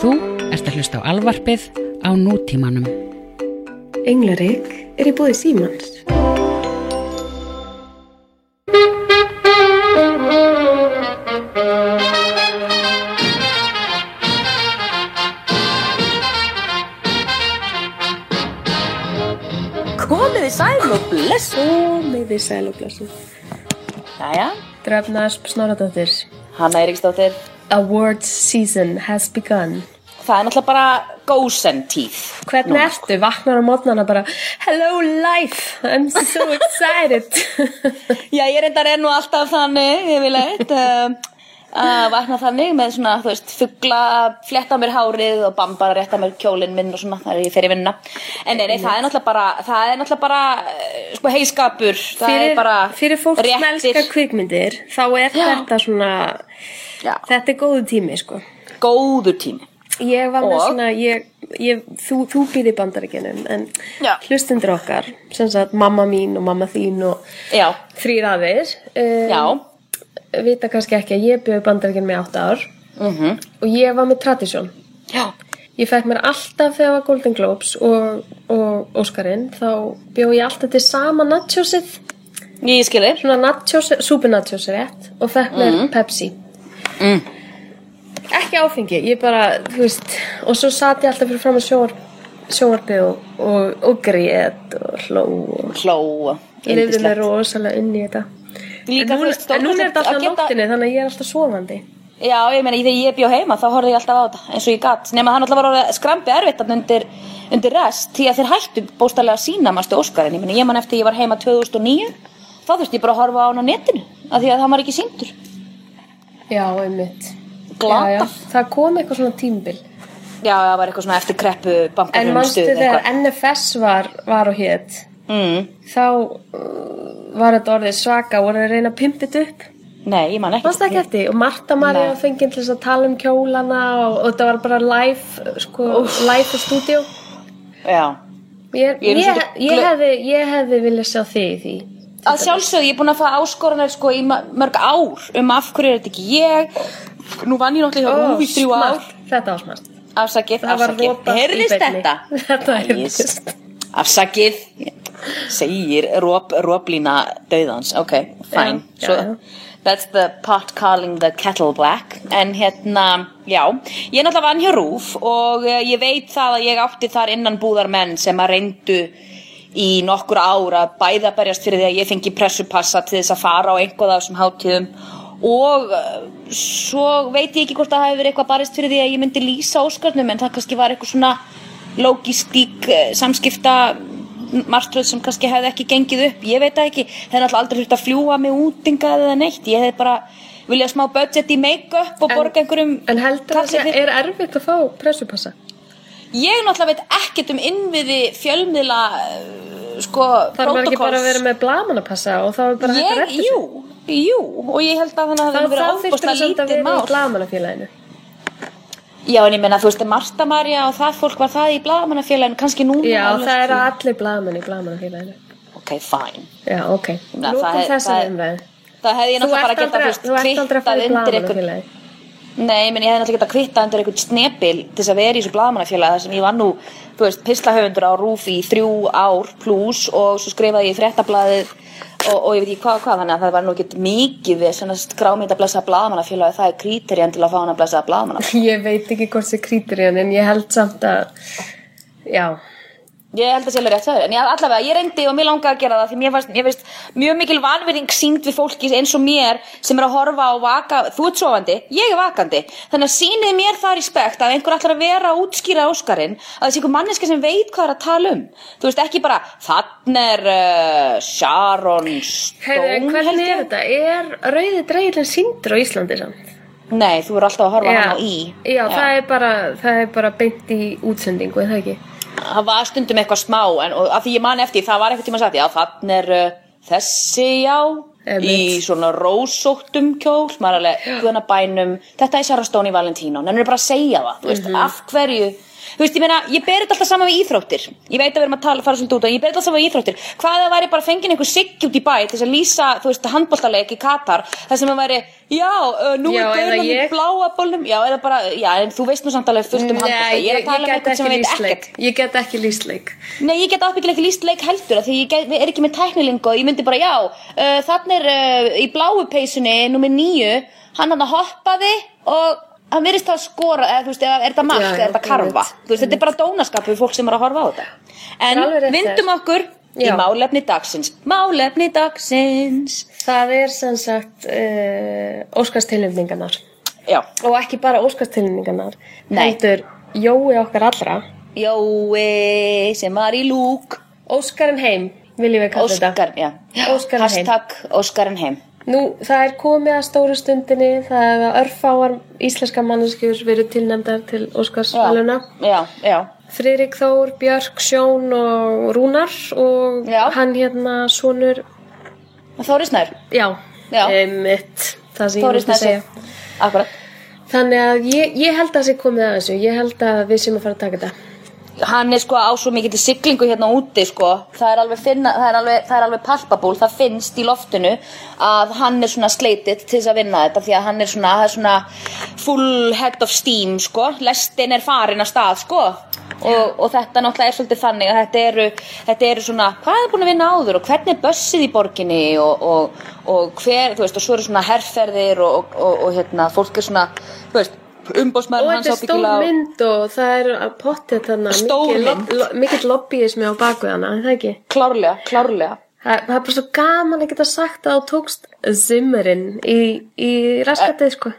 Þú ert að hlusta á alvarpið á nútímanum. Englarik er í búði símans. Komið þið sæl og blessu. Komið þið sæl og blessu. Jæja, Dröfnasp Snoradóttir. Hanna Eiríksdóttir. Awards season has begun. Það er náttúrulega bara gósen tíð. Hvernig Núna, ertu? Vaknar á mótnana bara Hello life, I'm so excited. Já, ég reyndar nú alltaf þannig, ég vil eitt, uh, að vakna þannig með svona, þú veist, fuggla, fletta mér hárið og bamba rétta mér kjólinn minn og svona, það er ég fyrir vinna. En nei, nei, það er náttúrulega bara, það er náttúrulega bara, uh, sko, heiskapur, það fyrir, er bara fyrir fólk sem elskar kvikmyndir þá er Já. þetta svona Já. þetta er góðu tími sko. Góður tími. ég var með Og? svona ég, ég, þú, þú býr í bandaríkjunum en Já. hlustundur okkar sem sagt mamma mín og mamma þín og þrýr aðeir um, já, vita kannski ekki að ég byrði bandaríkjunum í átta ár. Mhm, og ég var með tradisjón já, ég fekk mér alltaf þegar var Golden Globes og, og Óskarinn þá bjóð ég alltaf til sama nachosið. Ég skilir. svona nachos, super nachos rétt. Og fekk mér Pepsi Mm. ekki áfengi, ég bara þú veist, og svo satt ég alltaf fyrir fram að sjóar, sjóarbi og, og, og grét og hló og Hló, yndislegt. mér rosalega inn í þetta. Líka, en, veist, en núna er þetta alltaf á geta- nóttinni þannig að ég er alltaf sofandi. Já, ég meina, þegar ég bjó heima þá horfði ég alltaf á þetta eins og ég gatt, nema það náttúrulega var orðið skrambi erfitt undir, undir rest því að þeir hættu bóstarlega að sína mástu Óskarinn. Ég meina, ég man eftir ég var heima 2009 þá þurfti ég bara að horfa á hann á netinu af því að það var ekki síndur já, einmitt Glatað. Já, já, það kom eitthvað svona tímbil Já, það var eitthvað svona eftir kreppu en bankahrun manstu þegar NFS var, var á hétt mm, þá uh, var þetta orðið svaka voru að reyna að pimpa þetta upp Nei, ég man ekki Fannst það ekki eftir? Og Marta Maria Nei. fengið til þess að tala um kjólana og, og þetta var bara live, sko, live í stúdíu. Já, Ég, Ég ég, hefði, ég hefði viljað sjá þig í því. Að sjálfsögðu, ég er búin að fá áskoranir sko í mörg ár um af hverju er þetta ekki ég Nú vann ég náttúrulega hjá Rúf í þrjú ár. Þetta var smart. Afsakið, afsakið Heyrðist þetta? Þetta heyrðist. Afsakið Segir rop, roplína döðans Ok, fine Já, so, já. That's the pot calling the kettle black En hérna, já Ég er náttúrulega vann hjá Rúf Og eh, ég veit það að ég átti þar innan búðar menn Sem að reyndu í nokkur ár að bæða berjast fyrir því að ég fengi pressupassa til þess að fara á einhvað af þessum hátíðum. Og uh, svo veit ég ekki hvort það hafi verið eitthvað barist fyrir því að ég myndi lýsa Óskarnum en það kannski var eitthvað svona logístík uh, samskipta martröð sem kannski hefði ekki gengið upp. Ég veit það ekki, það er náttúrulega aldrei þurft að fljúa með útingað eða neitt. Ég hef bara viljað smá budget í make-up og borga einhverjum En heldur það að fyrir- er erfitt að fá pressupassa? Ég náttúrulega veit ekkert um innviði fjölmiðla uh, sko, Það er ekki bara að vera með blamanapassa og þá er bara hægt að ég, redda jú, jú og ég held að þannig að það þá verið þurftur það samt að lítið vera í mál blamanafélaginu. Já, en ég meina, þú veist, Marta Maria og það fólk var það í blagamannafélaginu, kannski núna Já, það eru ekki. allir blaman í blamanafélaginu. Ok, fine. Já, ok. Það er- það þessari er- umræðu. Það hefði ég náttúrulega bara geta, aldrei, þú veist, að í undir einhvern... Nei, menn ég hefði náttúrulega geta kvittað undir einhvern snepil til þess að vera í þessu blagamannafélagi þar sem ég var nú, þú veist, pislahöfundur á rúf í þrjú ár pluss og svo skrifaði ég í fréttablaðið og, og ég veit ekki hvað hvað, þannig að það var nú ekki mikið við svona skrámynd að blessa blagamannafélagi, það er kríterjan til að fá hann að blessa blagamannafélagi. Ég veit ekki hvort krýtur í hann en ég held samt að, já, Ég held að sé alveg rétt sagði, en ég, allavega, ég reyndi og mér langaði að gera það því mér fannst, mér finnst mjög mikil vanverðing sínd við fólki eins og mér sem er að horfa á vaka, þú ert sofandi, ég er vakandi, þannig að sýnið mér það respekt að einhver ætlar að vera að útskýra Óskarinn, að þessi einhver manneska sem veit hvað er að tala um, þú veist ekki bara, þannig er uh, Sharon Stone, hvernig held er ég. þetta? Er rauði dreigilin síndur á Íslandi samt? Nei, þú er alltaf að horfa Já, hann á í. já, Það, er bara, það er bara beint í útsendingu, er það ekki? Það var stundum eitthvað smá en að því ég man eftir, það var eitthvað tíma sagt já, þannig er uh, þessi já Einmitt. í svona rósóttum kjól, maður er alveg guðana bænum, þetta er í Valentino, en hann er bara að segja það, veist, Mhm. af hverju þú veist, ég meina, ég ber þetta alltaf saman við íþróttir. Ég veit að við erum að tala, fara svolítið út og ég ber þetta alltaf saman við íþróttir. Hvað ef það væri bara fengin einhver sigg út í bæ til þess að lýsa, þú veist, handbóltaleik í Katar þar sem það væri, já, uh, nú Já, er gaurinn í ég. bláa bólnum já, eða bara, já, en þú veist nú samt alveg fullt um handbólta, Nei, ég er ég, að tala um ég eitthvað sem ekki veit ekkert. Ég get ekki lýst leik. Nei, ég get ábyggilega ekki líst leik heldur því ég get, er ekki með tæknilingu og ég myndi bara, já, uh, þannig er uh, í bláu peysunni, nummer nýju hann hann hoppaði og hann virðist að skora, eða þú veist, eða er þetta mark eða er þetta karfa, þú veist, þetta er bara dónaskap fyrir fólk sem er að horfa á þetta. En vindum okkur í Já. málefni dagsins. Málefni dagsins. Það er sem sagt uh, Óskarstilnefningarnar. Og ekki bara Óskarstilnefningarnar. Heldur Jói okkar allra. Jói sem var í lúk. Óskarinn heim Viljum við kalla þetta. Óskarinn heim. Nú, það er komið að stóru stundinni, það er að örfáar íslenska manneskjur verið tilnæmdar til Óskarsvæluna. Já, já, Friðrik Þór, Björk, Sjón og Rúnar og Já. hann hérna sonur, Þóri Snær já, Já. einmitt, það sem ég vildi Snær segja. Akkurat Þannig að ég, ég held að það sé komið að þessu, ég held að við séum að fara að taka þetta. Hann er sko á svo mikið til siglingu hérna úti sko, það er alveg finna, það er alveg, það er alveg palpabúl, það finnst í loftinu að hann er svona sleitit til þess að vinna þetta því að hann er svona, er svona full head of steam sko, lestin er farin að stað sko. Og, og þetta náttúrulega er svolítið þannig að þetta eru, þetta eru svona, hvað er búin að vinna áður og hvernig er bössið í borginni og, og, og hver, þú veist, og svo eru svona herrferðir og, og, og hérna, fólk er svona, þú veist, umbósmaður hans þetta er stór ábyggilega mynd og það er að pottið þannig mikið, mikið lobbyismi á bakvið hana, er það ekki? klárlega, klárlega Það, það er bara svo gaman að geta sagt að þú tókst Zimmerinn í, í raskatið sko.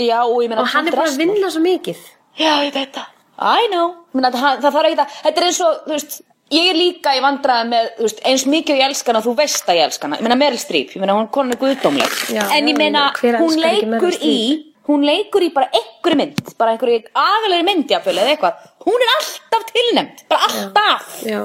Já, og og hann er bara að vinna svo mikið. Já, ég veit það I know Menna, það, það þarf ekki að Þetta er eins og, þú veist Ég er líka í vandræði með, þú veist, eins mikið og ég elska hana og þú veist að ég elska hana. Ég meina Meryl Streep, ég meina hún konar guðdómleg. En já, ég meina, hún leikur í, hún leikur í bara einhverju mynd, bara einhverju agalegri mynd jafnvel eða eitthvað. Hún er alltaf tilnæmt, bara alltaf. Já.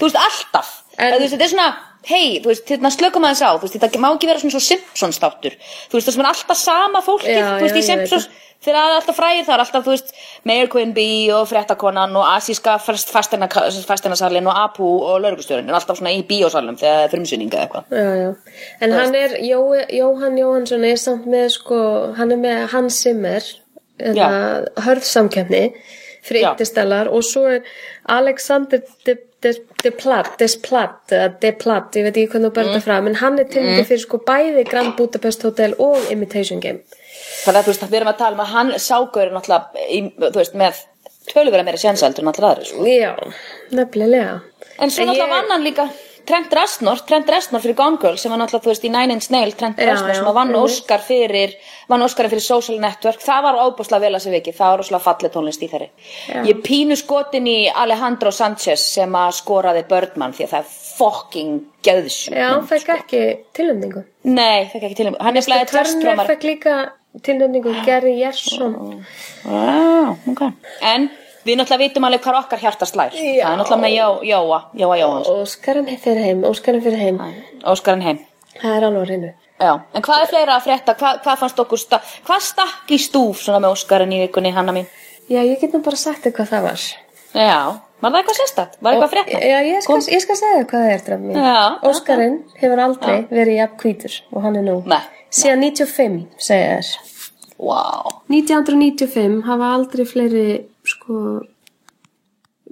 Þú veist, alltaf. En, þú veist, þetta er svona, hei, þú veist, hérna slökum aðeins á, veist, þetta má ekki vera svona svo Simpsons þáttur. Þú veist, það sem er alltaf sama fólkið, Já, þú veist, já, í Simpsons, þegar það er alltaf frægir, það er alltaf, þú veist, Mayor Quimby og fréttakonan og asíska fasteinasalinn og Apu og laurugustjórinn er alltaf svona í bíósalum þegar það er frumsynninga eða eitthvað. Já, já. En hann er, Jói, Jóhann Jóhannsson er samt með sko, hann er með Hans Zimmer, hörðsamkjöfni, Interstellar og svo er Alexander de, de, de Platt, Des Platt, eða De Platt, ég veit ekki hvernig þú börði Mm. það fram, en hann er tilnæmdur fyrir sko bæði Grand Budapest Hotel og Imitation Game. Þannig að þú veist, við erum að tala um að hann ságur náttúrulega, þú veist, með töluvera meira sjensaldur en allir aðrir, sko. Já, nefnilega. En svo náttúrulega ég- vann hann líka Trent Reznor, Trent Reznor fyrir Gone Girl sem var náttúrulega, þú veist, í Nine Inch Nails Trent Reznor sem vann. Oscar fyrir vann Oscar fyrir Social Network, það var óbúslega vel að sér vikið, það var óslega fallið tónlist í þeirri Já. Ég pínu skotin í Alejandro Sanchez sem að skoraði Birdman því að það er fucking gæðsjúk Já, hann fekk ekki tilnæmningu. Nei, það ekki til hann er Turner testrómar fekk líka tilnæmningu Gary Jersson. ah, okay. En við náttúrulega vitum alveg hvað okkar hjarta slær Já. Það er náttúrulega með Jó- Jóa, Jóa Jóhans Óskarinn fyrir heim, Óskarinn fyrir heim. Óskarinn heim Það er alveg á hreinu. Já, en hvað er fleira að frétta? Hvað, hvað fannst okkur sta Hvað stakk í stúf svona með Óskarinn í vikunni, Hanna mín? Já, ég get nú bara sagt þér hvað það var. Já, var það eitthvað sérstætt? Var eitthvað að frétta? Já, ég skal, ég skal segja hvað það er, drafn mín. Já, Óskarinn hefur aldrei verið jafn hvítur og hann er nú. Nei. Síðan 95, segja þér. Vá 1995 hafa aldrei fleiri, sko...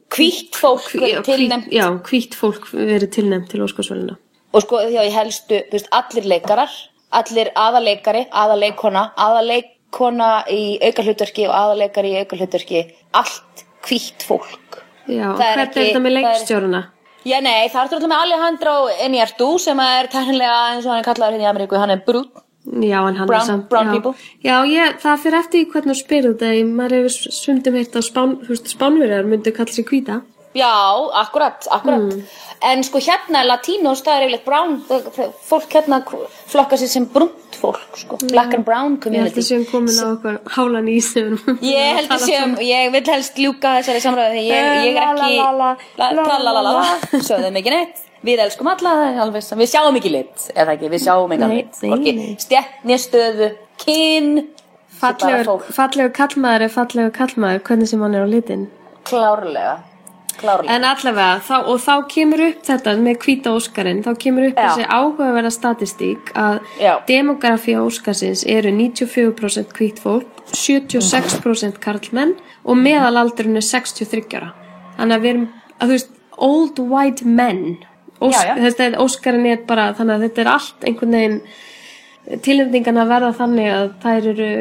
Hvítt fólk tilnæmt Já, hvít fólk verið tilnæmt til Óskarsvöluna. og sko því að ég helstu, veist, allir leikarar allir aðaleikari, aðaleikona aðaleikona í aukahlutverki og aðaleikari í aukahlutverki allt hvítt fólk Já, Það er þetta með það leikstjóruna? Já, nei, það er alltaf með Alejandro Eniartu sem er tæknilega eins og hann er kallaður hérna í Ameríku, hann er brún Já, en hann Brown- er samt... brown já. people. Já, ég, það fyrir eftir hvernig þú spyrir þetta. Maður hefur sundum heitt að spán, spánverjar myndu kalla sig hvíta. Já, akkurat, akkurat Hmm. En sko hérna Latinos, það er yfirleitt brown fólk hérna flokka sér sem brunt fólk, sko, black and brown Ég held community að séum komin á okkur hálan í sem Ég held að séum, ég vil helst ljúka þessari samræði því ég, ég er La, ekki la, la, la, la, la, la, la. sögðum ekki neitt við elskum alla, það alveg við sjáum ekki lit eða ekki, við sjáum ekki lit nei, Hvorki nei. stjætt, né stöðu, kyn bara Fallegur, fallegur kallmaður er fallegur kallmaður, hvernig sem hann er á litin. klárlega klárlega En allavega, þá, og þá kemur upp þetta með hvíta Óskarinn, þá kemur upp Já. þessi áhugaverða statistík að Já. demografi Óskarsins eru 94% hvít fólk, 76% karlmenn og meðalaldurinn er 63 ára. Þannig að við erum, að þú veist, old white men. Er, Óskarinn er bara, þannig að þetta er allt einhvern veginn tilnefningan að verða þannig að þær eru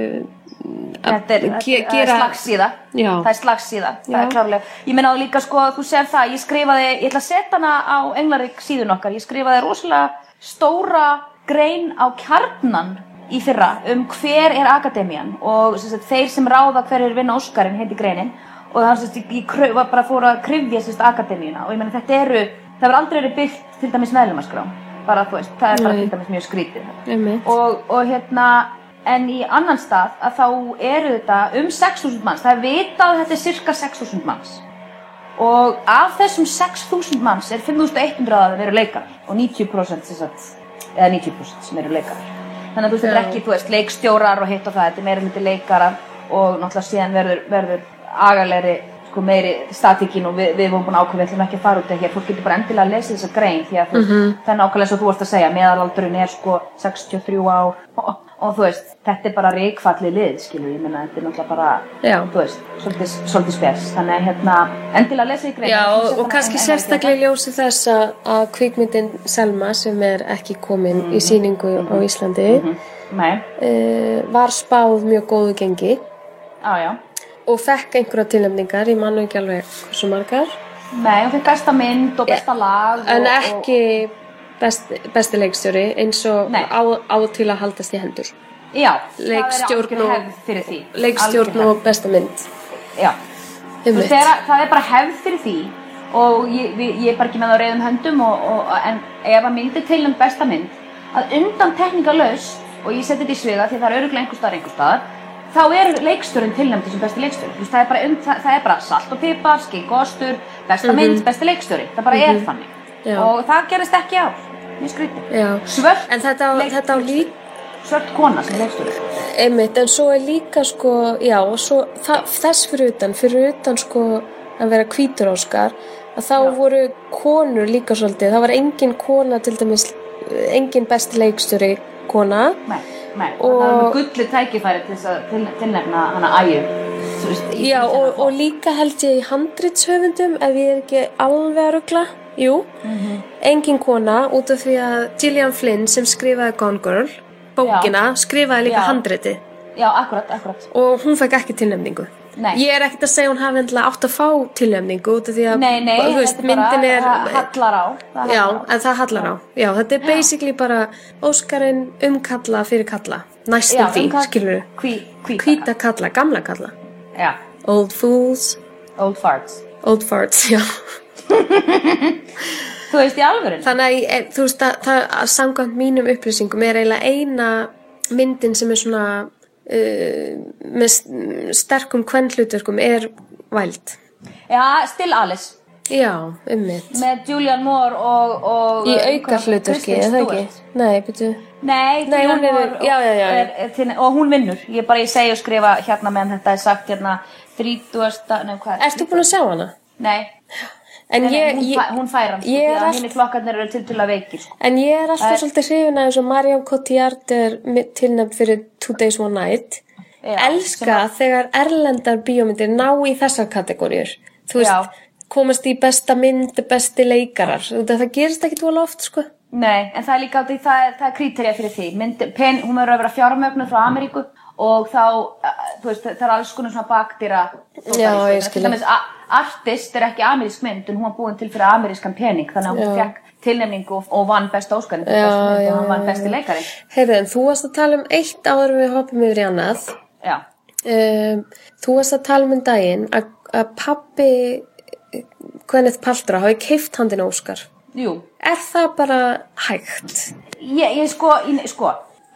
Þetta er, ge- er gera- slagsíða. Já. Það er slagsíða, það er klárlega. Ég meina á líka sko, þú sér það Ég skrifaði, ég ætla að setja hana á Englarik síðun okkar. Ég skrifaði rosalega stóra grein á kjarnan í fyrra um hver er akademían og sem sagt, þeir sem ráða hver er vinna Óskarinn heiti greinin. Og það var bara fór að krifja sem sagt, akademíuna. Og ég meina þetta eru það verður aldrei verið byggt til dæmis meðlumaskrá bara þú veist, það er bara Nei. til dæmis mjög skrítið og, og hérna en í annan stað að þá eru þetta um 6.000 manns. Það er vitað að þetta er cirka 6.000 manns. Og af þessum 6.000 manns er 5.100 að vera leikar og 90% sem sagt, eða 90% sem eru leikar þannig að þú veist, þetta er ekki, þú veist, leikstjórar og hitt og það, þetta er meira hluti leikarar og náttúrulega síðan verður, verður agalegri, sko, meiri statíkin og við, við vorum búin að ákveða, við ætlum ekki að fara út af hér, fólk getur bara endilega að lesa þessa grein því að þú veist, það er nákvæmlega og þú varst að segja meðalaldurinn er sko 63 ár og, og þú veist, þetta er bara ríkfalli lið, skilur, ég meina, þetta er náttúrulega bara Já. þú veist, svolítið, svolítið spes. Þannig að hérna, endilega lesa í grein. Já, og, og kannski sérstaklega ljósi þess að, að kvikmyndin Selma sem er ekki komin í síningu á Íslandi Nei, uh, var spáð mjög góðu gengi. Á já og fekk einhverja tilnefningar, ég mann ekki alveg hversu margar, Nei, hún fikk besta mynd og besta lag og, en ekki best, besti leikstjóri eins og á, á til að haldast í hendur. Já, Leikstjórn það er hefð fyrir því Leikstjórn og besta mynd. Já, Einmitt. veist, þegar, það er bara hefð fyrir því og ég, við, ég er bara ekki með á reyðum höndum og, og, en ef að myndi til um besta mynd að undan teknikalaust og ég seti þetta í sviga því það er öruglega einhver staðar einhver staðar þá er leikstjórinn tilnæmdi sem besti veist, það, er bara, um, það, það er bara salt og pipar, skink og ostur besta mynd, besti leikstjóri það bara er þannig. Mhm. Já. og það gerist ekki á mjög skrítið. Svört, En þetta á, þetta á líka svört kona sem leikstjóri. Einmitt, en svo er líka sko, já, og svo það, þess fyrir utan, fyrir utan sko að vera hvítur Óskar, að þá Já. voru konur líka svolítið, það var engin kona til dæmis, engin besti leikstjóri kona, Nei, nei, Og- það er gullu tækifæri til að til, tilnefna hana æju já, og, og líka held ég í handritshöfundum, ef ég er ekki alveg að rugla, jú, Mhm. engin kona, út af því að Gillian Flynn sem skrifaði Gone Girl, bókina, skrifaði líka Já. handritið. Já, akkurat, akkurat. Og hún fekk ekki tilnefningu Nei. ég er ekkert að segja hún hafi endilega átt að fá tilnefningu út af því að Nei, nei, þú veist, þetta er bara, myndin er það hallar á. Það já, hallar á. en það hallar á. Já, þetta er basically bara Óskarinn um kalla fyrir kalla. Næstum Já, því, um hvað- skilur hvíta, hvíta kalla, gamla kalla. Já, old fools, old farts. Old farts já. Þú veist í alvörun þannig að ég- þú veist að, að samkvæmt mínum upplýsingum er eiginlega eina myndin sem er svona með st- sterkum kvennhlutverkum er Wild Já, Still Alice Já, ummitt. með Julianne Moore og, og Í uh, auka hlutverki, er það ekki? Nei, byrju. Nei, Nei, er- Moore já, já, já. Er, er, til, og hún vinnur Ég bara, ég segi og skrifa hérna meðan þetta er sagt hérna 30. Nei, hvað Ertu búin að sjá hana? Nei, En nei, nei ég, fæ, hún fær hann sko, að henni flokkarnir eru til til að veikir sko. en ég er alltaf er- svolítið hrifin að eins og Mariam Cotillard er tilnefnd fyrir Two Days One Night. Já, Elska að- þegar erlendar bíómyndir ná í þessar kategóriur. Þú veist, Já. komast í besta mynd, besti leikarar. Það gerist ekki tvola oft, sko. Nei, en það er líka því það það er kriterja fyrir því Mynd, pen, hún verður að vera fjármögnuð frá Ameríku og þá, uh, þú veist, það er alls konar svona bakdýra Já, ég skil. Til dæmis, a- Artist er ekki amerísk mynd en hún var búin til fyrir amerískan pening þannig að hún Já. fekk tilnefningu og, vann mynd já, og hann vann besti leikari Heyrðu, en þú varst að tala um eitt áður en við hoppum yfir í annað. Um, þú varst að tala um um daginn að, að pappi Gwyneth Paltrow hafi keift handin Óskar. jú Er það bara hægt? Ég, ég sko, ég, sko,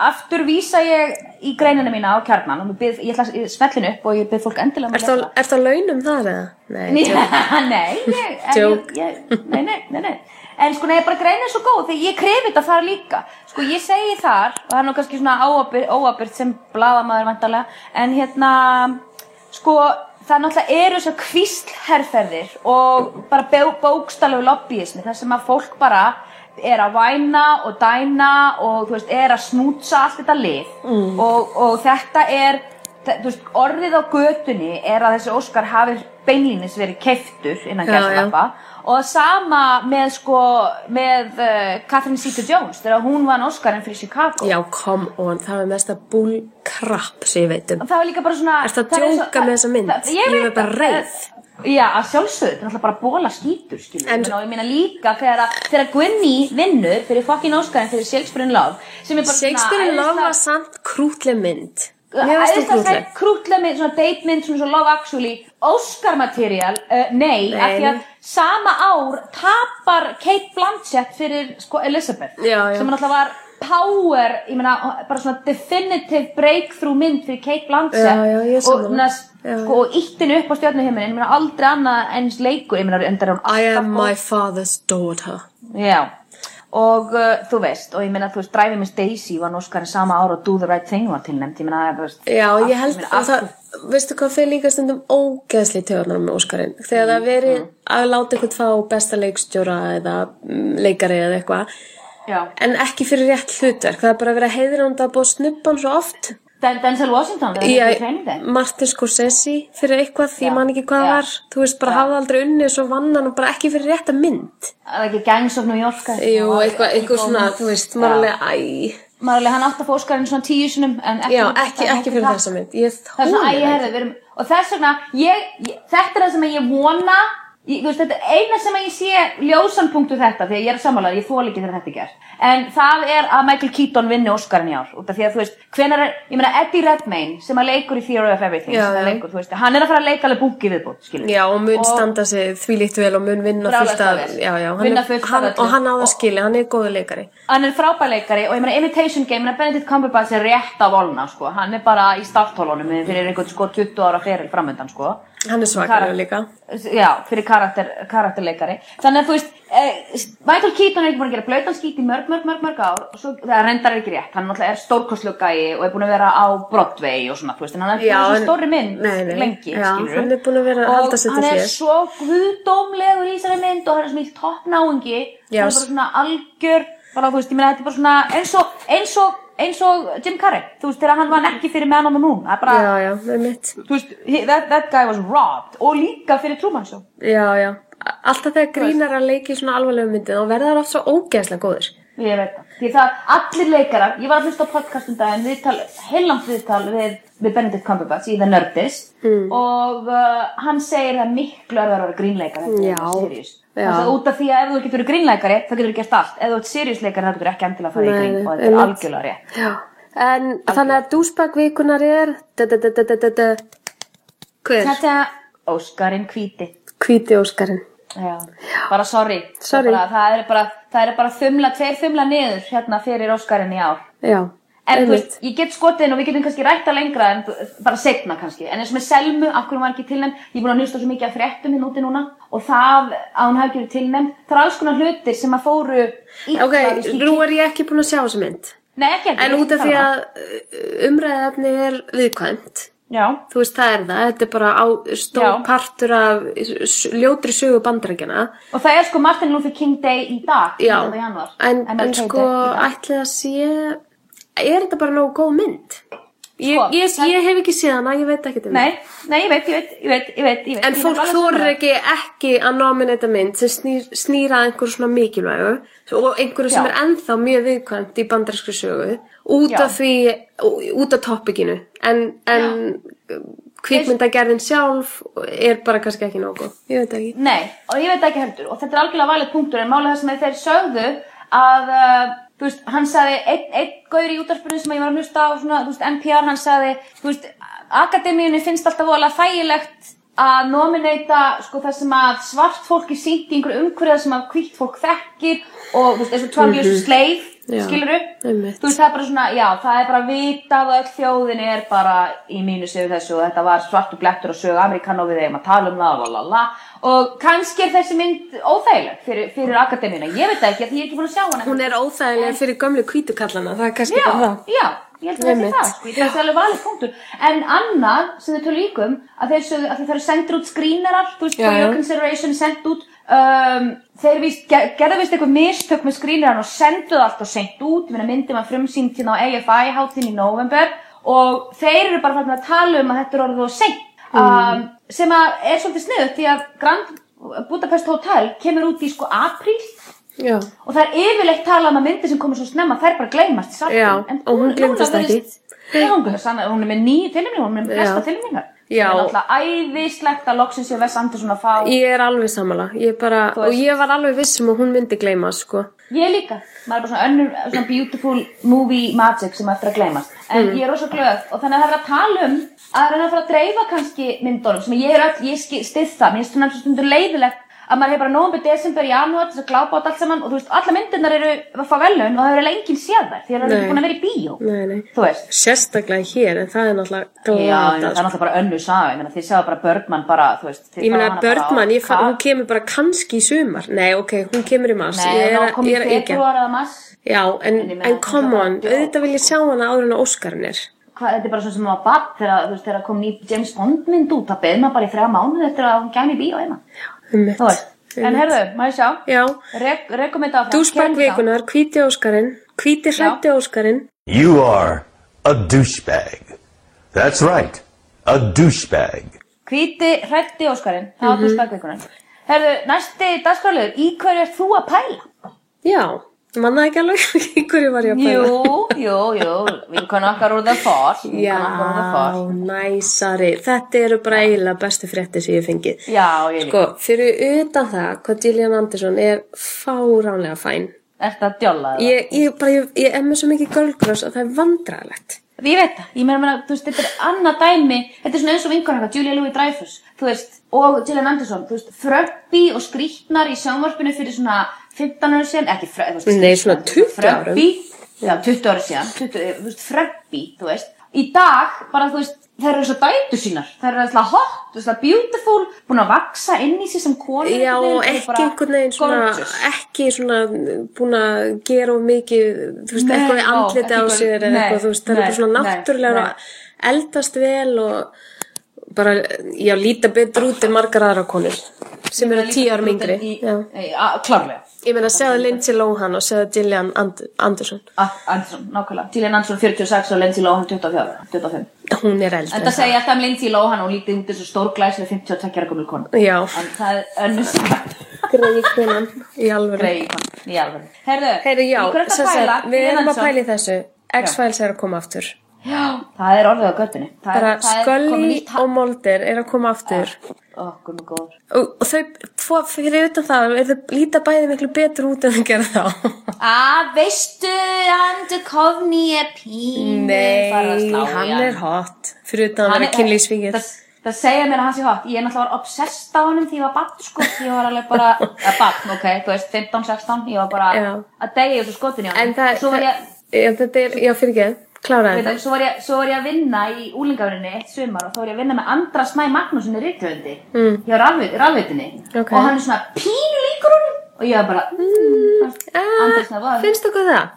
aftur vísa ég í greinina mína á kjarnan og ég, byrð, ég ætla að smellin upp og ég byrð fólk endilega um Er að það, er það launum þar eða? Nei, Nei, nei, ég, ég, nei, nei, nei. En sko, nei, bara grein er svo góð þegar ég krefi þetta þar líka. Sko, ég segi þar, og það er nú kannski svona óabyrt sem bladamaður vantarlega, en hérna, sko, það náttúrulega eru þessar kvíslherferðir og bara bó- bókstalegu lobbyismi þar sem að fólk bara er að væna og dæna og þú veist, er að snútsa allt þetta lið mm. og, og þetta er þú veist, orðið á götunni er að þessi Óskar hafi beinlínis verið keiftur innan Já, gæslappa og það sama með sko með uh, Catherine Zeta-Jones þegar hún vann Óskarinn fyrir Chicago Já, come on, það er mesta bullcrap sem ég veit um. það var líka bara svona að það er djóka með þessa mynd? það- Ég veit er bara það. Já, að sjálfsögðu, þetta er náttúrulega bara bóla skítur, skilur En- og ég meina líka þegar, að- þegar Gwynny vinnur fyrir fucking Óskarinn fyrir Shakespeare in Love sem er bara Shakespeare in Love var samt krútleg mynd. Mér varst það krútleg. Krútlega mynd, svona date mynd, svona svo Love Actually Oscar material, uh, nei, Nei, af því að sama ár tapar Kate Blanchett fyrir sko Elizabeth Já, já. sem náttúrulega var power, ég meina bara svona definitive breakthrough mynd fyrir Kate Blanchett Já, já, ég nas, Já, sko, og íttin upp á stjórnuhimmin ég meina aldrei annað eins leikur ég meina endar hún I alltaf am góð. my father's daughter. Já, og uh, þú veist, og ég meina, þú veist, Driving Miss Daisy var Óskarinn sama ár og Do the Right Thing var tilnæmt, ég meina, þú veist Já, ég held að það, veistu hvað fyrir líka stundum ógeðsli töðunar með Óskarinn. Þegar það veri Mm. að láta eitthvað fá besta leikstjóra eða mm, leikari eða eitthvað, en ekki fyrir rétt hlutverk. Það er bara að vera hún að búið snubban svo oft. Den Denzel Washington, það er ekki training day Martin Scorsese fyrir eitthvað, því Já. ég man ekki hvað Já. var. Þú veist, bara hafði aldrei unnið svo vann hann og bara ekki fyrir rétta mynd. Það er ekki Gangs of New York Jú, eitthvað, eitthvað, svona, þú veist, maður alveg, æ, Maður alveg, hann átti að fá Óskarinn svona tíu sinum ekki, já, ekki, ekki fyrir þessa mynd. Ég Það er svona, æ, erum Og þess vegna, ég, ég, þetta er það sem ég vona ég, veist, Þetta er eina sem ég sé ljósan punktu þetta Því að ég er sammálaður, ég þóla ekki þegar þetta er gert. En það er að Michael Keaton vinni Óskarinn í ár Út af því að, þú veist, hvenær er Ég meina, Eddie Redmayne, sem að leikur í Theory of Everything Já, að já. leikur, veist, Hann er að fara að leika alveg bunki viðbútt, skilur Já, og mun Og- standa sig þvílíkt vel og mun vinna fullt af, já, já, hann, Vinna er, hann, og hann á það skili, hann er góður leikari. hann er frábærleikari og ég meina Imitation Game, ég meina Benedict Cumberbatch er rétt á volna sko, hann er bara í starthólunum fyrir einhvern 20 ára feril framöndan Hann er svakalega líka. já, fyrir karakter, karakterleikari. Þannig að þú veist, eh, Michael Keaton er ekki búin að gera blautan skít í mörg, mörg, mörg, mörg ár og svo, það reyndar ekki rétt, hann náttúrulega er stórkostlu gæi og er búin að vera á Broadway og svona, þú veist, en hann er Já, búin en- svo stóri mynd Nei, nei, lengi, já, skilurðu. hann er búinn að vera að halda sig til og hann er svo guðdómlegur í þessari mynd og hann er sem í toppnáungi. Já, hann er bara svona algjör bara þú veist, ég meina þetta er bara svona eins og, eins og, eins og Jim Carrey þú veist, þegar hann var ekki fyrir Man on the Moon það er bara, Já, já, með mitt. þú veist, he, that, that guy was robbed og líka fyrir Truman Show Já, já. Alltaf þegar grínar að leiki svona alvarlegu myndið, þá verða það oft svo ógeðslega góður. ég veit það, því það, allir leikarar ég var að hlusta á podcast um daginn viðtal, heilangt viðtal við, við Benedict Cumberbatch í The Nerdist Mm. og uh, hann segir það miklu að vera grínleikar Já, já. Þannig að út af því að ef þú getur verið grínleikari þá getur þú gert allt, ef þú ert seriðsleikari þá getur þú ekki endilega að fara í grín og þetta er algjörlega rétt. En þannig að dúsbak vikunar er, hver? Þetta Óskarinn hvíti Hvíti Óskarinn. Já, bara sorry, Sorry. Það, er bara, það er bara, það er bara þumla, tveir þumla niður hérna fyrir Óskarinn í ár Já. En þú veist, ég get skotin og við getum kannski rætta lengra en bara segna kannski En eins og með Selmu, af hverju var ekki tilnæmt Ég er búin að hlusta svo mikið af fréttum hérna úti núna Og það að hún hafi ekki verið tilnæmt Það er alls konar hlutir sem að fóru Ok, nú er ég ekki búin að sjá þessa mynd. Nei, ekki ekki En út af því að umræðafni er viðkvæmt. Já, Þú veist, það er það. Þetta er bara stór partur af ljótri sögu bandrækjana. og það er sko Martin Luther King Day í dag Já, 19. janúar. en, MLK en sko, ætli það sé, er þetta bara nógu góð mynd? Ég, Sko, ég, það- ég hef ekki séð hana, ég veit ekki um Nei, nei, ég veit, ég veit, ég veit, ég veit, ég veit. En fólk þorir ekki ekki að nominata mynd sem snýr, snýr að einhverju svona mikilvægu og einhverju sem Já. er ennþá mjög viðkvæmt í bandarískri sögu út Já. af því, út af toppikinu en, en kvikmyndagerðin sjálf er bara kannski ekki nógu ég veit ekki. Nei, og ég veit ekki heldur. Og þetta er algjörlega valið punktur en málið það sem þeir sögðu að uh, þú veist, hann sagði einn ein gaur í útarspurðu sem ég var að hlusta á svona, þú veist, NPR, hann sagði þú veist, akademíunni finnst alltaf voðalega þægilegt að nominata sko það sem að svart fólk sínt í einhverju umhverfið sem að hvítt fólk þekkir og þú veist, eins og 12 years a slave Já, skiluru, þú veist, það er bara svona já, það er bara vitað og öll þjóðin er bara í mínus yfir þessu og þetta var svartu blettur og sögu Amerikan og við eigum að tala um það la, la, la. og kannski er þessi mynd óþægileg fyrir, fyrir akademíuna, ég veit það ekki því ég er ekki búin að sjá hana. Hún er óþægilega fyrir gömlu kvítukallana það er kannski já, bara það. já, ég held að það sé Einmitt. það, sko, ég held að það er alveg valið punktur. En annað sem þau tölu líkum, að þeir, sögðu- að þeir eru sendir út skrýnerar, þú veist, for your consideration, sendt út, um, þeir víst, ger, gerðu vist eitthvað mistök með skrýneran og senduðu allt og sendt út, ég meina myndi maður frumsýnt hérna á AFI hátíðin í november og þeir eru bara farin að tala um að þetta er orðið og seint, um, sem að er svolítið sniðut því að Grand Budapest Hotel kemur út í sko apríl Já, og það er yfirleitt talað um að myndir sem komur svo snemma þær bara gleymast Já, en og hún Já, hún, sann- hún er með nýju tilmyngar, hún er með flesta Já. tilmyngar það er alltaf æðislegt að loksins sé Wes Anderson að fá ég, ég er alveg sammála. Ég bara, og veist. ég var alveg viss um að hún myndi gleyma, sko. líka, maður er bara svona önnur svona beautiful movie magic sem er eftir að gleymast en Mm. ég er rosa glöð og þannig að það er að tala um að reyna að fara að dreifa kannski myndunum sem ég er öll, ég styð það að maður hefur bara nóvember, desember, janúar þess að glápa á þetta allt saman og þú veist, alla myndirnar eru að fá velun og það hefur enginn séð þær því að það eru búin að vera í bíó Nei, nei. þú veist Sérstaklega hér, en það er náttúrulega Já, en það glata, er náttúrulega bara önnu saga, þið sjáðu bara Birdman bara, þú veist Ég meina á Birdman, ég fann, hún kemur bara kannski í sumar. Nei, ok, hún kemur í mars. Nei, hún kom í februar eða mars Já, en, En en come on, auðvitað vil ég sjá hana áður en óskarinn er. Hvað, þetta er bara svona sem maður bad þegar, þegar kom ný James Bond mynd út, það beð maður bara í þrjá mánuð eftir að hún gæmi í bíó eina Einmitt. Þú veist, en herðu, maður sjá Já, Rek, Rekum þetta áfram á. vikunar, hvíti óskarinn, hvíti hrætti óskarinn. You are a douchebag. That's right, a douchebag. Hvíti, hrætti Óskarinn, það var Mhm. dúsbakvikunar Herðu, næsti dagskráliður, í hverju ert þú að pæla? Já, manna ekki alveg í hverju var ég að pæla. Jú, jú, jú, vinkon okkar úr the force Já, okkar force næsari. Þetta eru bara eiginlega bestu frétti sem ég fengið. Já, ég líka Sko, fyrir utan það, hvað Gillian Anderson er fáránlega fæn. Ertu að djóla það? Ég, ég, bara, ég, ég er með svo mikið girlcrush að það er vandræðalegt. Ég veit það, ég meina, þú veist, þetta er annað dæmi, þetta er svona eins og vinkon eitthvað, Julia Louis-Dreyfus, þú veist, og Gillian Anderson, þú veist, fröppi og skrýtnar í sjónvarpinu fyrir svona 15 ára síðan, ekki þú veist, Nei, svona 20 árum. fröppi, já, 20 ára síðan, 20, þú veist, fröppi, þú veist, í dag, bara, þú veist, þær eru svo dætu sínar, þær eru alltaf hot, þú veist, beautiful, búin að vaksa inn í sig sem konur, Já, eru ekki einhvern veginn svona, ekki svona búin að gera of mikið, þú veist, Nei, eitthvað andliti ekki á sér eða nei, eitthvað, þú veist, það er nei, bara svona nei, náttúrulega nei. eldast vel og bara, já, líta betur út en margar aðra konur sem eru tíu árum yngri. Klárlega. Ég meina, segðu Lindsay Lohan og segðu Gillian And Anderson. Ah, Anderson, nákvæmlega. Gillian Anderson 46 og Lindsay Lohan 24, 25. Hún er eldri. En það segja alltaf um Lindsay Lohan og lítið út þessu stórglæslega 52 ára gömul konu. Já, En það er önnur sem greið konan í alveg. greið konu, í alveg. Heyri, já, við erum að í þessu. X-Files er að koma aftur. Já, það er orðið á göttunni. Það Bara er, er ha- og Mulder er að koma aftur. Ó, guð mig góður. Og, og þau, tvo, fyrir utan það, er þau líta bæði miklu betur út en þau gera þá. Að, veistu, Andy Kovni er pínu Nei, hann er hot. Fyrir utan að Hann vera er- kynlýsfingir. það, það segja mér að hann sé hot ég er náttúrulega var obsessed á honum því ég var barn sko ég var alveg bara, að barn ok þú veist 15-16, ég var bara Já. að degja þessu skotin í honum En það, svo var ég, já, þetta er, já, fyrir ekki, kláraði þetta. svo, var ég, svo var ég að vinna í úlingavinnunni eitt sumar og þá var ég að vinna með Andra Snæ Magnúsin í Ríkjöndi mm. hjá rafveitinni Ok. og hann er svona pínu líkur honum og ég var bara mm, Andri Snæ, hvað? Finnst þú hvað það?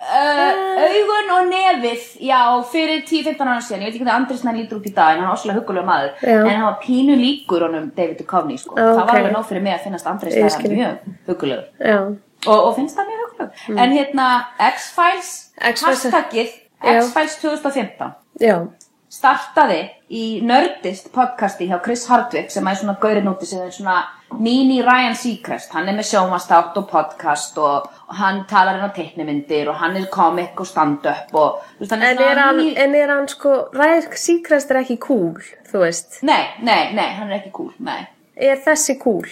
Uh, augun og nefið, já, fyrir 10-15 ára síðan, ég veit ekki hvernig Andri Snæ lítur út í dag en hann var óslega huggulega maður Já. en hann var pínu líkur honum David Duchovny sko. Já, það var alveg nóg fyrir mig að finnast Andri Snæ mjög huggulegur Já, og, og finnst það mjög huggulegur en hérna X-Files hashtagið. X-Files 2015 já, startaði í Nerdist podcasti hjá Chris Hardwick sem er svona gaurinn úti sem er svona mini Ryan Seacrest. Hann er með sjómastátt og podcast og, og hann talar inn á teiknimyndir og hann er komik og stand-up og veist, hann er en er hann, mini- en er hann sko, Ræðsk Seacrest er ekki cool, þú veist. nei, nei, nei, hann er ekki cool, nei. Er þessi cool?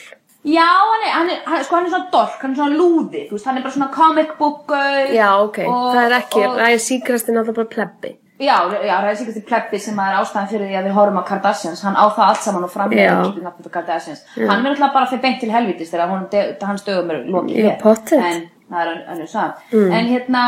Já, hann er, hann er, hann, sko, hann er svona dork, hann er svona lúði, þú veist, hann er bara svona comic book Já, ok, og- það er ekki, og- Seacrest er náttúrulega bara plebbi. Já, já, er sikkert í plebbi sem er ástæðan fyrir því að við horfum á Kardashians, hann á það allt saman og Já. framlega nafnum á Kardashians. Hann verður alltaf bara fyrir beint til helvitis þegar hans dögum eru lokið Já, pottet. En það er ön- önnur sag. En hérna,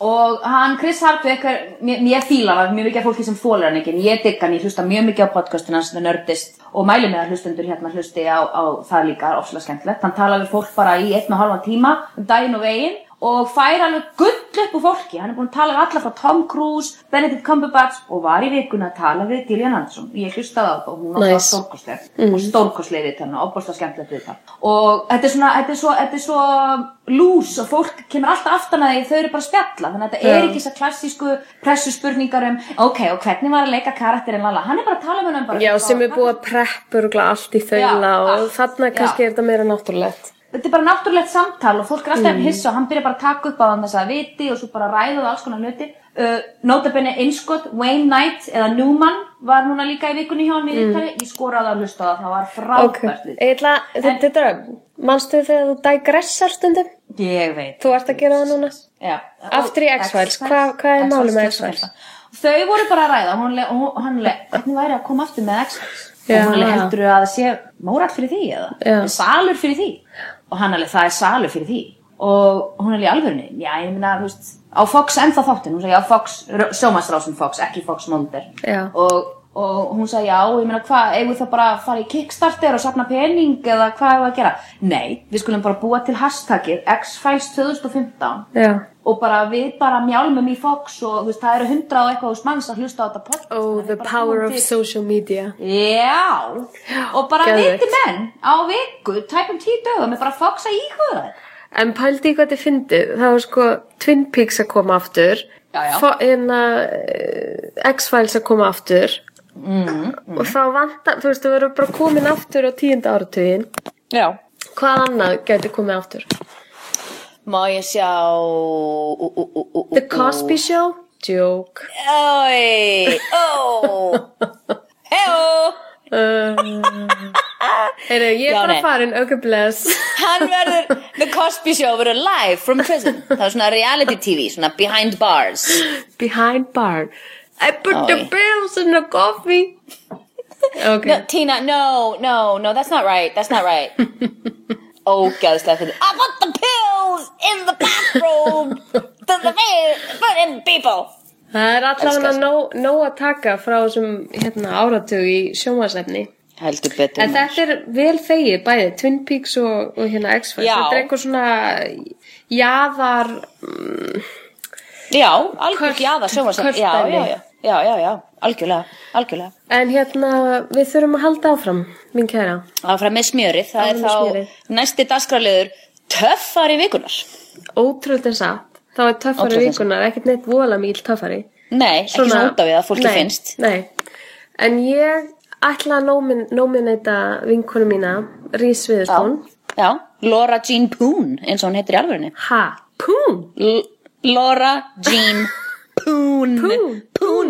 og hann, Chris Hardwick, er, mér, mér fíla hann, mjög mikið af fólki sem þólar hann ekki, en ég digg hann, ég hlusta mjög mikið á podcastin hans, The Nerdist, og mæli með að hlustendur hérna hlusti á, á það líka, ofslega skemmtilegt. Hann talar við fólk bara í einn og halvan tíma, um daginn og veginn, og fær alveg gull upp úr fólki hann er búin að tala við alla frá Tom Cruise Benedict Cumberbatch og var í vikuna að tala við Gillian Anderson ég hlustaði á það og hún var Nice. nice. stórkostleg og stórkostleg við þarna, opbáslega skemmtilegt við það og þetta er svona, þetta er svo, þetta er svo lús og fólk kemur alltaf aftan að því þau eru bara að spjalla þannig að þetta er Já. ekki þessar klassísku pressuspurningar um ok, og hvernig var að leika karakterinn lala hann er bara að tala um hann bara Já, sem er búið að preppa örugglega allt í þaula og þarna kannski er þetta meira náttúrulegt. Þetta er bara náttúrulegt samtal og fólk er alltaf mm. hissa og hann byrja bara að taka upp á hann þess að viti og svo bara ræða það alls konar hluti uh, notabene innskott, Wayne Knight eða Newman var núna líka í vikunni hjá hann í mm. ég skoraði að hlusta það, það var frábært okay. þetta er, manstu þegar þú digressar stundum? ég veit Þú ert að gera það núna? Já. Aftur í X-Files, hvað- hvað er málið með X-Files? Þau voru bara að ræða, hún, hann le, hvernig væri að koma aftur með X-Files? Og hún alveg heldur að það sé mórall fyrir því eða? Salur fyrir því? Og hann alveg, það er salur fyrir því. Og hún alveg alvörunni, já, ég meina, þú veist, á Fox ennþá þáttin, hún sagði, já, Fox, sjómannsrásin Fox, ekki Fox Mulder. Já. Og, og hún sagði, já, ég meina, hvað, eigum við þá bara að fara í Kickstarter og safna pening eða hvað er að gera? Nei, við skulum bara búa til hashtagið X-Files 2015 Já. og bara við bara mjálmum í Fox og veist, það eru hundra og eitthvað úr manns að hlusta á þetta podcast. Oh, the power of social media. Já, og bara viti menn á viku, tæpum tíu dögum er bara Fox að íhuga þetta. En pældi hvað þið fyndið, það var sko Twin Peaks að koma aftur, hérna, uh, X-Files að koma aftur Mm, og þá vantar, þú veist, þú verður bara komin aftur á tíunda áratugin. Já Hvað annað gæti komið aftur? Má ég sjá ú, ú, ú, The Cosby Show? Joke. Ói, ó Heó Heyrðu, ég er bara farin, ok bless. Hann verður, The Cosby Show verður live from prison Það er svona reality TV, svona behind bars Behind bar. I put the Oj. bills in the coffee. Ok. No, Tina, no, no, no, that's not right. That's not right. Ógæðslega fyrir. I put the pills in the bathroom. the, the, put in people. Það er allavega nóg, nóg að taka frá þessum hérna, áratug í sjónvarsefni. Heldur betur. En þetta er vel þegið bæði, Twin Peaks og, og hérna X-Files. Já. Þetta er eitthvað svona jaðar, Já, algjör Költ- gjaða sjónvarsætt. költ Já, já, já, já, já, já, algjörlega, algjörlega. en hérna við þurfum að halda áfram, mín kæra. Áfram með smjörið, það Áfram er þá smjörið. næsti dagskrarliður töffari vikunar. Ótrúld en satt, þá er töffari Ótrúlegt en vikunar, ekkert neitt vola mikil töffari. Nei, ekki svona út af við að fólki nei, finnst. Nei, en ég ætla að nómin, nóminæta vinkonu mína, Rís Viðurspón. Já, Laura Jean Poon, eins og hún heitir í alvörinni. Ha, pún, L Laura Jean Poon. pún,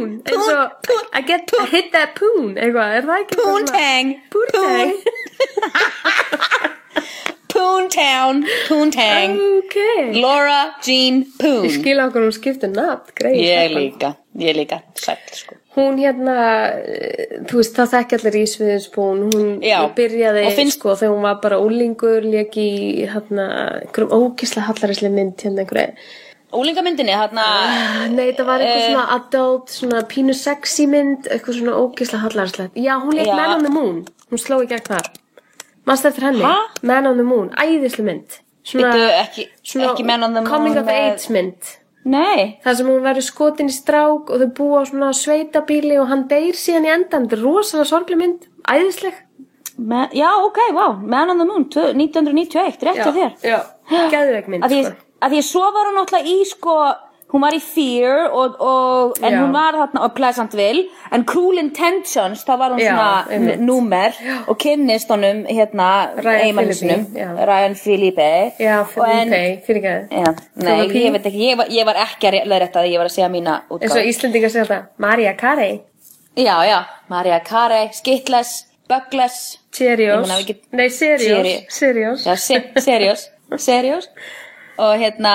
pún, eins og, I get, I hit that pún, eitthvað, er það ekki? svona- Poontang. Poontang. Poontown. Poontang. Ok. Laura Jean Poon. Ég skil okkur hún skiptir nafn, greið. Ég líka, ég líka, sæll sko. Hún hérna, eh, þú veist, það þekki allir í Sviðinspún, hún Já, byrjaði, finnst- sko, þegar hún var bara úlingur, í, hérna, ógislega hallarislega mynd, hérna einhverju, Úlingamyndinni, hérna, nei, þetta var eitthvað Eh. svona adult, svona pínu sexy mynd, eitthvað svona ógislega hallarislega. Já, hún Já. Man on the Moon, hún sló í gegn þar. Manst eftir henni? Ha? Man on the Moon, æðislega mynd. Svona, Bíddu, ekki- svona ekki Man on the Moon Coming of age mynd. nei, Það sem hún verður skotin í strák og þau búa á svona sveitabíli og hann deyr síðan í endan. Þetta er rosalega sorgleg mynd, æðisleg. Man, já, ok, wow, Man on the Moon, tvö- 1991, rétt hjá þér. Já, geðveik mynd, Að því, sko. Að því svo var hún náttúrulega í, sko, hún var í Fear og, og en Já. hún var þarna á Pleasantville, en Cruel Intentions, þá var hún Já, svona númer og kynnist honum, hérna, já. Ryan Philippe. Já, en- Felipe, fyrir ekki Já, nei, Phillippe. ég veit ekki, ég var, ég var ekki að leðrætta það, ég var að segja mína Eins og útgáð. Íslendingar segja þetta, Maria Carey, Já, já, Maria Carey, Skittles, við get- nei, Serios, Cheeri- Serios. Og hérna,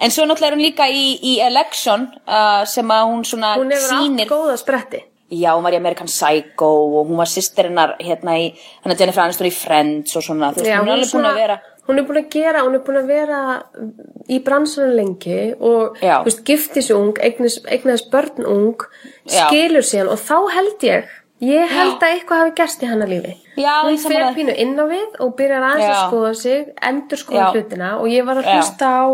en svo náttúrulega er hún líka í, í Election uh, sem að hún svona Hún hefur sýnir, allt góða spretti. já, hún var í American Psycho og hún var sýstirinnar hérna í, hérna Jennifer Aniston í Friends og svona, þú veist, hún er alveg búin að vera, hún er búin að gera, hún er búin að vera í bransunum lengi og þú veist, giftis ung, eignis, eignaðis börn ung, skilur síðan og þá held ég, ég held að eitthvað hafi gerst í hennar lífi. Já, hún fer pínu inn á við og byrjar aðeins að Já. skoða sig, endur skoða Já. hlutina og ég var að Já. hlusta á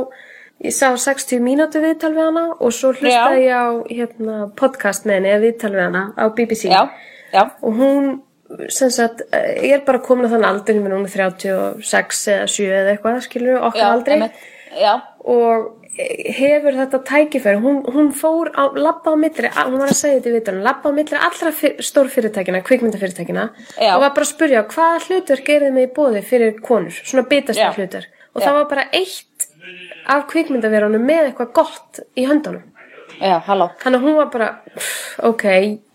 ég sá 60 mínútu viðtal við hana og svo hlustaði ég á hérna, podcast með henni eða viðtal við hana á BBC Já, já, og hún sem sagt, eh, ég er bara komin á þann minn hún er 36 eða 7 eða eitthvað, skilur okkar já, aldrei. Já, og hefur þetta tækifæri hún, hún fór á, labba á milli hún var að segja þetta í vitunum, labba á milli allra fyr, stórfyrirtækina, kvikmyndafyrirtækina Já. og var bara að spurja hvaða hlutverk er þið með í bóði fyrir konur, svona bitast Já. hlutverk og Já. það var bara eitt af kvikmyndaverunum með eitthvað gott í höndunum já, halló. Þannig að hún var bara, ok,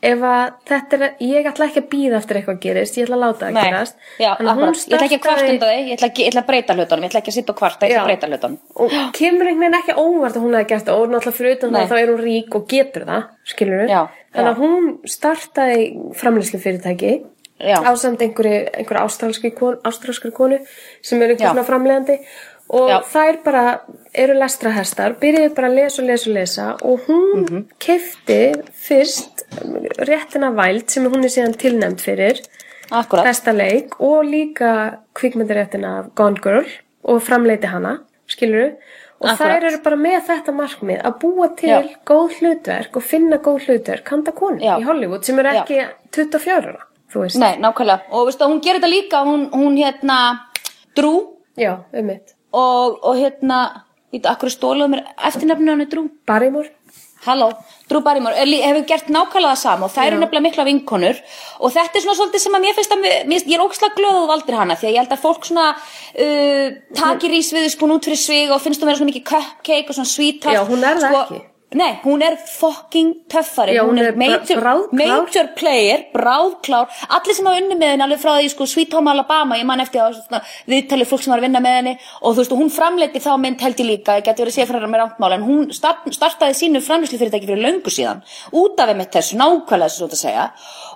ef að þetta er, ég ætla ekki að býða eftir eitthvað gerist, ég ætla að láta það Nei, gerast. já, að akkurat. Ég ætla ekki að undan þig, ég ætla, ekki, að breyta hlutunum, ég ætla ekki að sitta og kvarta, ég ætla að breyta hlutunum. Og kemur einhvern veginn ekki óvart að hún hefði gert það og náttúrulega fyrir utan það þá er hún rík og getur það, skilur við. Já, Þannig að hún startaði framlýslu fyrirtæki Já. á samt einhverju, ástralskri konu, sem er einhver Já. svona framlegandi og Já. þær bara eru lestrahestar, byrjuðu bara að lesa og lesa og lesa og hún Mhm. kefti fyrst réttina væld sem hún er síðan tilnæmt fyrir Akkurat. besta leik og líka kvikmyndaréttina af Gone Girl og framleiti hana, skilur og Akkúrat. þær eru bara með þetta markmið að búa til Já. góð hlutverk og finna góð hlutverk handa konu Já. í Hollywood sem er Já. ekki 24 ára, þú veist Nei, nákvæmlega. Og veistu, hún gerir þetta líka, hún, hún hérna, Drú Já, um mitt og, og hérna, veit, akkur stólaðu mér eftirnefninu hann er Drú. Barrymore. Halló, Drú Barrymore. Hefur gert nákvæmlega það sama og það eru nefnilega mikla vinkonur. Og þetta er svona svolítið sem að mér finnst að mér, ég er ógslag glöð að þú valdir hana því að ég held að fólk svona uh, takir í sviðuspún út fyrir svig og finnst þú vera svona mikið cupcake og svona sweetheart Já, hún er það ekki. Nei, hún er fucking töffari, Já, hún hún er, major, major player, bráðklár, allir sem hafa unni með henni alveg frá því sko Sweet Home Alabama, ég man eftir að svona, viðtalið fólk sem var að vinna með henni. Og þú veist hún framleiti þá mynd held ég líka, ég geti verið að segja frá með ráttmál en hún start, startaði sínu framlýslu fyrirtæki fyrir löngu síðan, út af einmitt þessu, nákvæmlega þessu svo að segja.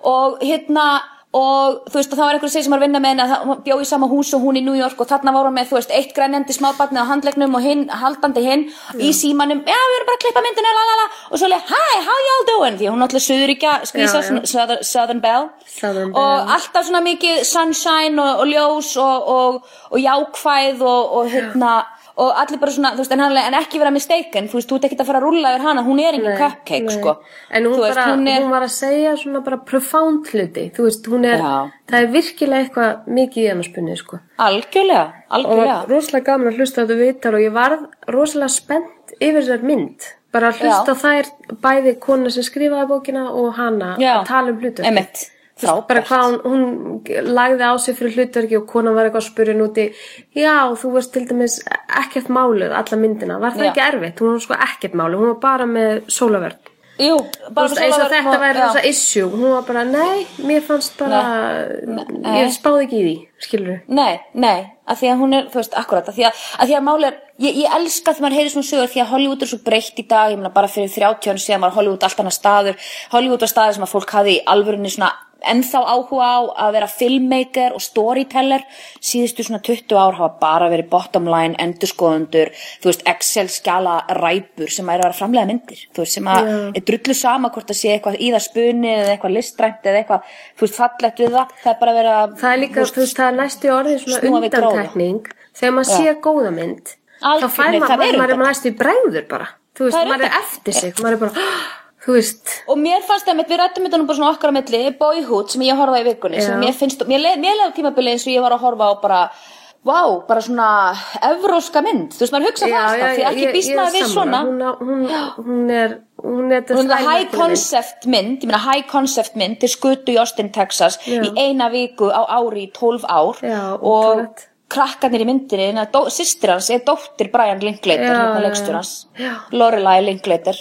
Og hérna og þú veist og það var einhver að segja sem var að vinna með henni að hún bjó í sama hús og hún í New York og þarna var hún með þú veist eitt grænjandi smábarnið á handlegnum og hinn haldandi hinn í símanum. Já við erum bara að klippa myndinu lalala og svo leið hi how y'all doing? Því að hún náttúrulega suðuríkja skvísa Já, já. Southern, Southern Belle. Southern og Belle. alltaf svona mikið sunshine og, og ljós og, og, og jákvæð og, og hérna og allir bara svona, þú veist, en, hann, en ekki vera mistaken, þú veist, þú ert ekki að fara að rúlla yfir hana, hún er engin cupcake, nei. sko En hún, Þú veist, bara, hún er, hún var að segja svona bara profound hluti Þú veist, hún er, Já. það er virkilega eitthvað mikið í hennar spunni, sko algjörlega, og algjörlega var rosalega gaman að hlusta á þetta viðtal og ég varð rosalega spennt yfir þessar mynd bara að hlusta Já. þær bæði kona sem skrifaði bókina og hana Já. að tala um hlutur Einmitt. Bara hvað hún, hún lagði á sig fyrir hlutverki og konan var eitthvað að spurja núti já, þú varst til dæmis ekkert máluð alla myndina, var það Já. ekki erfitt? Hún var sko ekkert máluð, hún var bara með sólaverð Jú, Þú bara eins og þetta væri rosa issue. Hún var bara, nei, mér fannst bara Nei. ég spáði ekki í því, skilur Nei, nei, að því að hún er, þú veist, akkurat, að því að, að, því að máli er, ég, ég elska þegar maður heyri svona sögur því að Hollywood er svo breytt í dag, ég meina bara fyrir 30 ára síðan var Hollywood allt annað staður, Hollywood var staður sem að fólk hafði í alvörunni svona ennþá áhuga á að vera filmmaker og storyteller, síðustu svona 20 ár hafa bara verið bottom line, endurskoðundur, þú veist, Excel skjala ræpur sem að eru að vera framlega myndir, þú veist, sem að Já. er drullu sama hvort að sé eitthvað í það spuni eða eitthvað listrænt eða eitthvað, þú veist, fallegt við það, það er bara verið að það er líka, þú veist, það er næstu orðið svona undantekning. Þegar maður Já. sé góða mynd Algjör- þá fær maður, er maður, er næstu í bregður bara. Þú veist, maður er eftir sig. Maður er bara, þú veist Og mér fannst það, við rættum þetta nú bara svona okkar á milli, Boyhood sem ég horfði á í vikunni, sem Já. mér finnst, mér leið, mér leið á tímabili eins og ég var að horfa á bara, vá, bara svona evróska mynd, þú veist, maður hugsa það alltaf, því ekki býst maður við svona. hún, hún, hún er hún er Hún er high concept mynd, ég meina high concept mynd til skutu í Austin, Texas Já. í eina viku á ári í 12 ár Já, og ótrúlegt. Krakkarnir í myndinni, sýstir hans er dóttir Brian Linklater, Já, hérna já, leikstur hans, já. Lorelai Linklater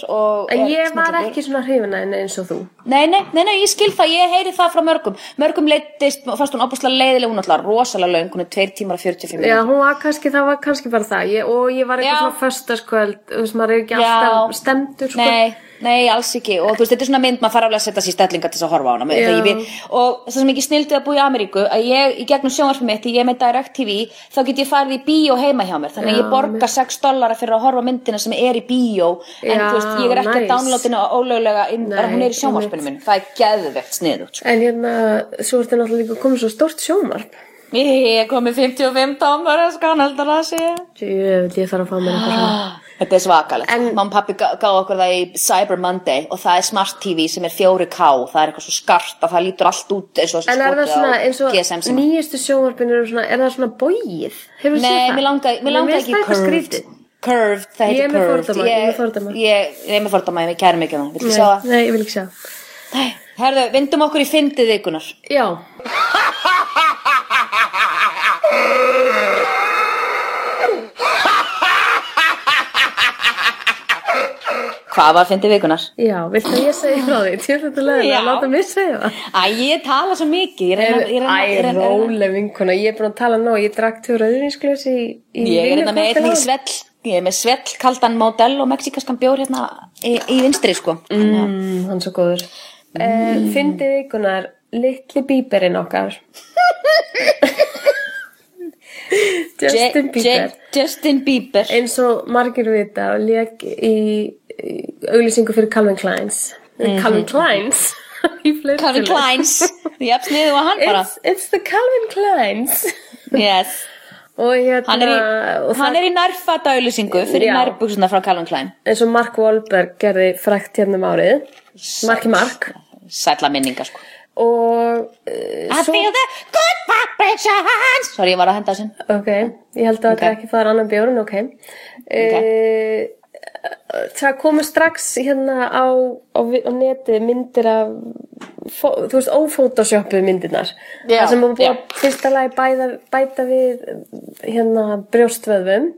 en ég var snillingur. ekki svona hrifina henni eins og þú Nei, nei, nei, nei, ég skil það, ég heyri það frá mörgum Mörgum leittist, fannst hún opaslega leiðileg Hún alltaf rosalega löng, hún er 2 tímar og 45 Já, minútur hún var kannski, það var kannski bara það ég, og ég var Já. eitthvað svona föstaskvöld þú veist, maður er ekki Já. alltaf stemdur sko. Nei, nei, alls ekki. Og þú veist, þetta er svona mynd, maður fara alveg að setja sér stellinga til þess að horfa á hana ég við, Og það sem ekki snildið að búa í Ameríku Að ég, í gegnum sjónvarpið mitt, ég er með Direct TV Þá get ég farið í bíó heima hjá mér. Þannig að ég borga 6 dollara fyrir að horfa myndina sem er í bíó. En Já, þú veist, ég er ekki nice. að downloadina ólöglega inn, bara hún er í sjónvarpinu einmitt. minn Það er geðvegt sniðut sko. en hérna, svo ertu náttúrulega líka komið svo stórt sjómarp Ég er komið 55 tómar að skan heldur að sé Jöfn, ég þarf að fá mér eitthvað svona Þetta er svakalegt. Og pappi gá gá okkur það í Cyber Monday og það er Smart TV sem er 4K. Það er eitthvað svo skart að það lítur allt út eins og En það svona eins og GSM sem. nýjustu sjónvarpinu eru svona, er það svona bóið? Hefur Nei, mér langar, mér langar ekki curved. curved. Curved, það heitir curved. ég er með fordóma. Ég, er með fordóma, ég það. Viltu sjá Nei, það? nei, ég vil ekki sjá. Nei. Herðu, vindum okkur í fyndið vikunar. Já, Hvað var fyndið vikunar? já, viltu að ég segja frá því? Tjóð þetta lögum Já. að láta mig segja það. Æ, ég tala svo mikið. Ég reyna, ég reyna, Æ, reyna, róleg vinkona, ég er búin að tala nóg, ég drakk tjóð rauðinsklaus í, í Ég er hérna með einnig svell, ég er með svell kaldan modell og mexikaskan bjór hérna í, í vinstri sko. Mm, hann svo góður. Mm. Uh, Fyndi vikunar, litli bíberinn okkar. Justin Bieber. Justin Bieber. eins og margir vita og í, í auglýsingu fyrir Calvin Kleins Calvin Kleins fleirtölu. Mhm. Calvin Kleins. Hann bara. it's, it's the Calvin Kleins Yes. og hérna Hann er í, það, í nærfata auðlýsingu fyrir Já. nærbuksuna frá Calvin Klein. eins og Mark Wahlberg gerði frækt hérna um árið Marki Mark Sætla minninga sko. og uh, I feel the good vibrations. Sorry, ég var að henda þessum. ok, ég held að Ok. þetta ekki fara annan bjórn ok, okay. Það komu strax hérna á, á, á neti myndir af þú veist, ófótosjóppuð myndirnar Já, það sem búið já. að fyrsta lagi bæta, bæta við hérna brjóstvöðvum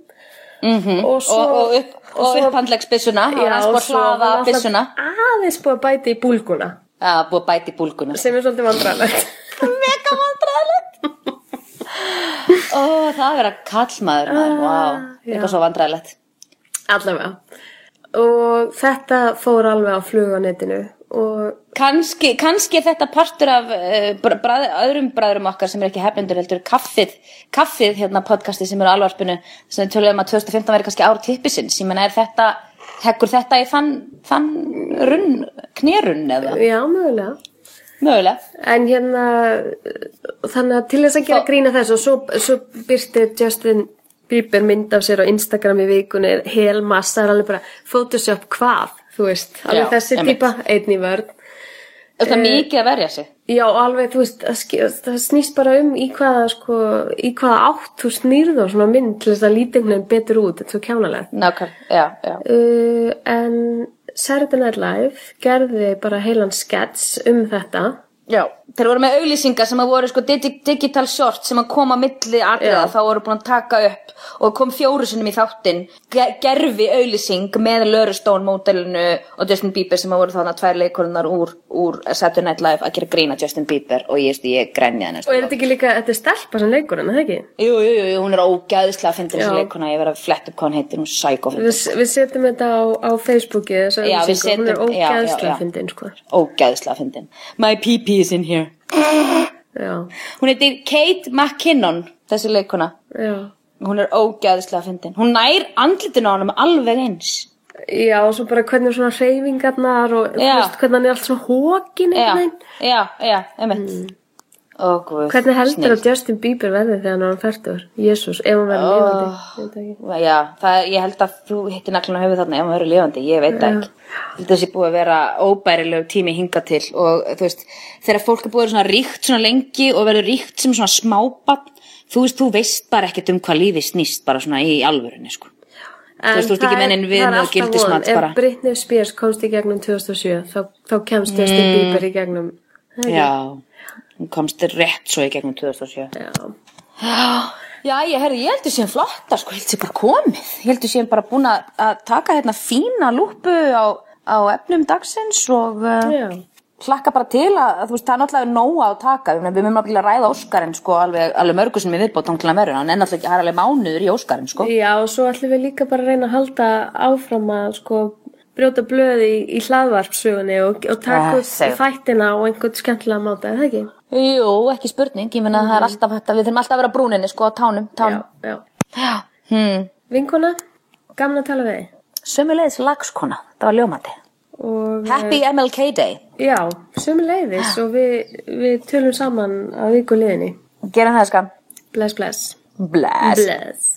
Mm og svo og, og, og var aðeins og að svo var aðeins búið að bæta í búlguna Já, búið að bæti búlguna. sem er svolítið vandræðilegt Mega vandræðilegt. Ó, það að vera kallmaður, maður, vá. Ah. Eitthvað svo vandræðilegt. Allavega. Og þetta fór alveg á flug á netinu kannski er þetta partur af uh, bræð, öðrum bræðurum okkar sem er ekki hefnendur heldur kaffið, kaffið hérna podcasti sem er á alvarpinu sem við töluðum að 2015 veri kannski ár tippisins ég menna er þetta, hekkur þetta í þann, þann runn, knérunn eða? Já, mögulega. Mögulega. En hérna, þannig að til þess að gera grína þess og svo, svo byrsti Justin Bieber mynd af sér á Instagram í vikunni, helmassa, það er alveg bara Photoshop hvað, þú veist, alveg Já, þessi típa, einn í vörn. Er það mikið að verja sig? Já, alveg, þú veist, það, snýst bara um í hvaða, sko, í hvaða átt þú snýrð og svona mynd til þess að veginn betur út, þetta er svo kjánalegt. Nákvæm, já, já. Uh, en Saturday Night Live gerði bara heilan skets um þetta. Já, þeir voru með auglýsingar sem að voru sko digi digital short sem að koma milli atriða, Já. þá voru búin að taka upp og kom fjóru sinnum í þáttinn ge gerfi auglýsing með Lörustón módelinu og Justin Bieber sem að voru þarna tvær leikonunar úr, úr Saturday Night Live að gera grína Justin Bieber og ég, ég grænjaði Og næstu er þetta ekki líka, þetta er stelpa sem leikur hann, það ekki? Jú, jú, jú, hún er ógæðislega að finna þessi leikona, ég verið að fletta upp hvað hún heitir, hún er psycho Við, við setjum þetta á, á Facebooki við auglýsingu. hún er sko. ógæðislega að finna is in here. Já, Hún heitir Kate McKinnon, þessi leikona já. Hún er ógæðislega fyndin. Hún nær andlitin á honum alveg eins. já, og svo bara hvernig svona hreyfingarnar og veist, hvernig hann er allt svona hókin Já, já, já, einmitt. Ó, guð. hvernig heldur að Justin Bieber verði þegar hann færtur Jésús, ef hann verður veit ekki. Já, það, ég held að þú hittir naglun á höfuð þarna ef hann verður lifandi, ég veit það ekki. Þessi búið að vera óbærilegu tími hinga til og þú veist, þegar fólk er búið að vera svona ríkt svona lengi og verður ríkt sem svona smábann, þú veist, þú veist bara ekkert um hvað lífið snýst bara svona í alvörunni, sko. En veist, þú ert ekki er viðmið og gildismat bara. ef Britney Spears komst í gegnum 2007 þá, þá kemst Justin Bieber í gegnum hún komst þér rétt svo í gegnum 2007. já. Já, ég, herri, ég heldur sér flotta, sko, ég heldur sér bara komið. Ég heldur sér bara búin að taka hérna fína lúpu á, á efnum dagsins og uh, Já. hlakka bara til að, þú veist, það er náttúrulega nóga að taka. Við mögum að ræða Óskarinn, sko, alveg, alveg mörgu sem við viðbótt án til að verður. Hann er náttúrulega, það er alveg mánuður í Óskarinn, sko. Já, og svo ætlum við líka bara að reyna að halda áfram að sko brjóta blöð í, í hlaðvarpsugunni og, og taka Ah, upp segðu. þættina á einhvern skemmtilega máta, er það ekki? Jú, ekki spurning, ég menna að það er alltaf hægt að við þurfum alltaf að vera brúninni, sko, á tánum, tánum. Já, já. Já. Hmm. Vinkona, gaman að tala við þig. Sömuleiðis lagskona, það var ljómandi. Og, Happy MLK Day. já, sömuleiðis og við, við tölum saman á viku liðinni. Gerum það, skam. Bless, bless. Bless. Bless.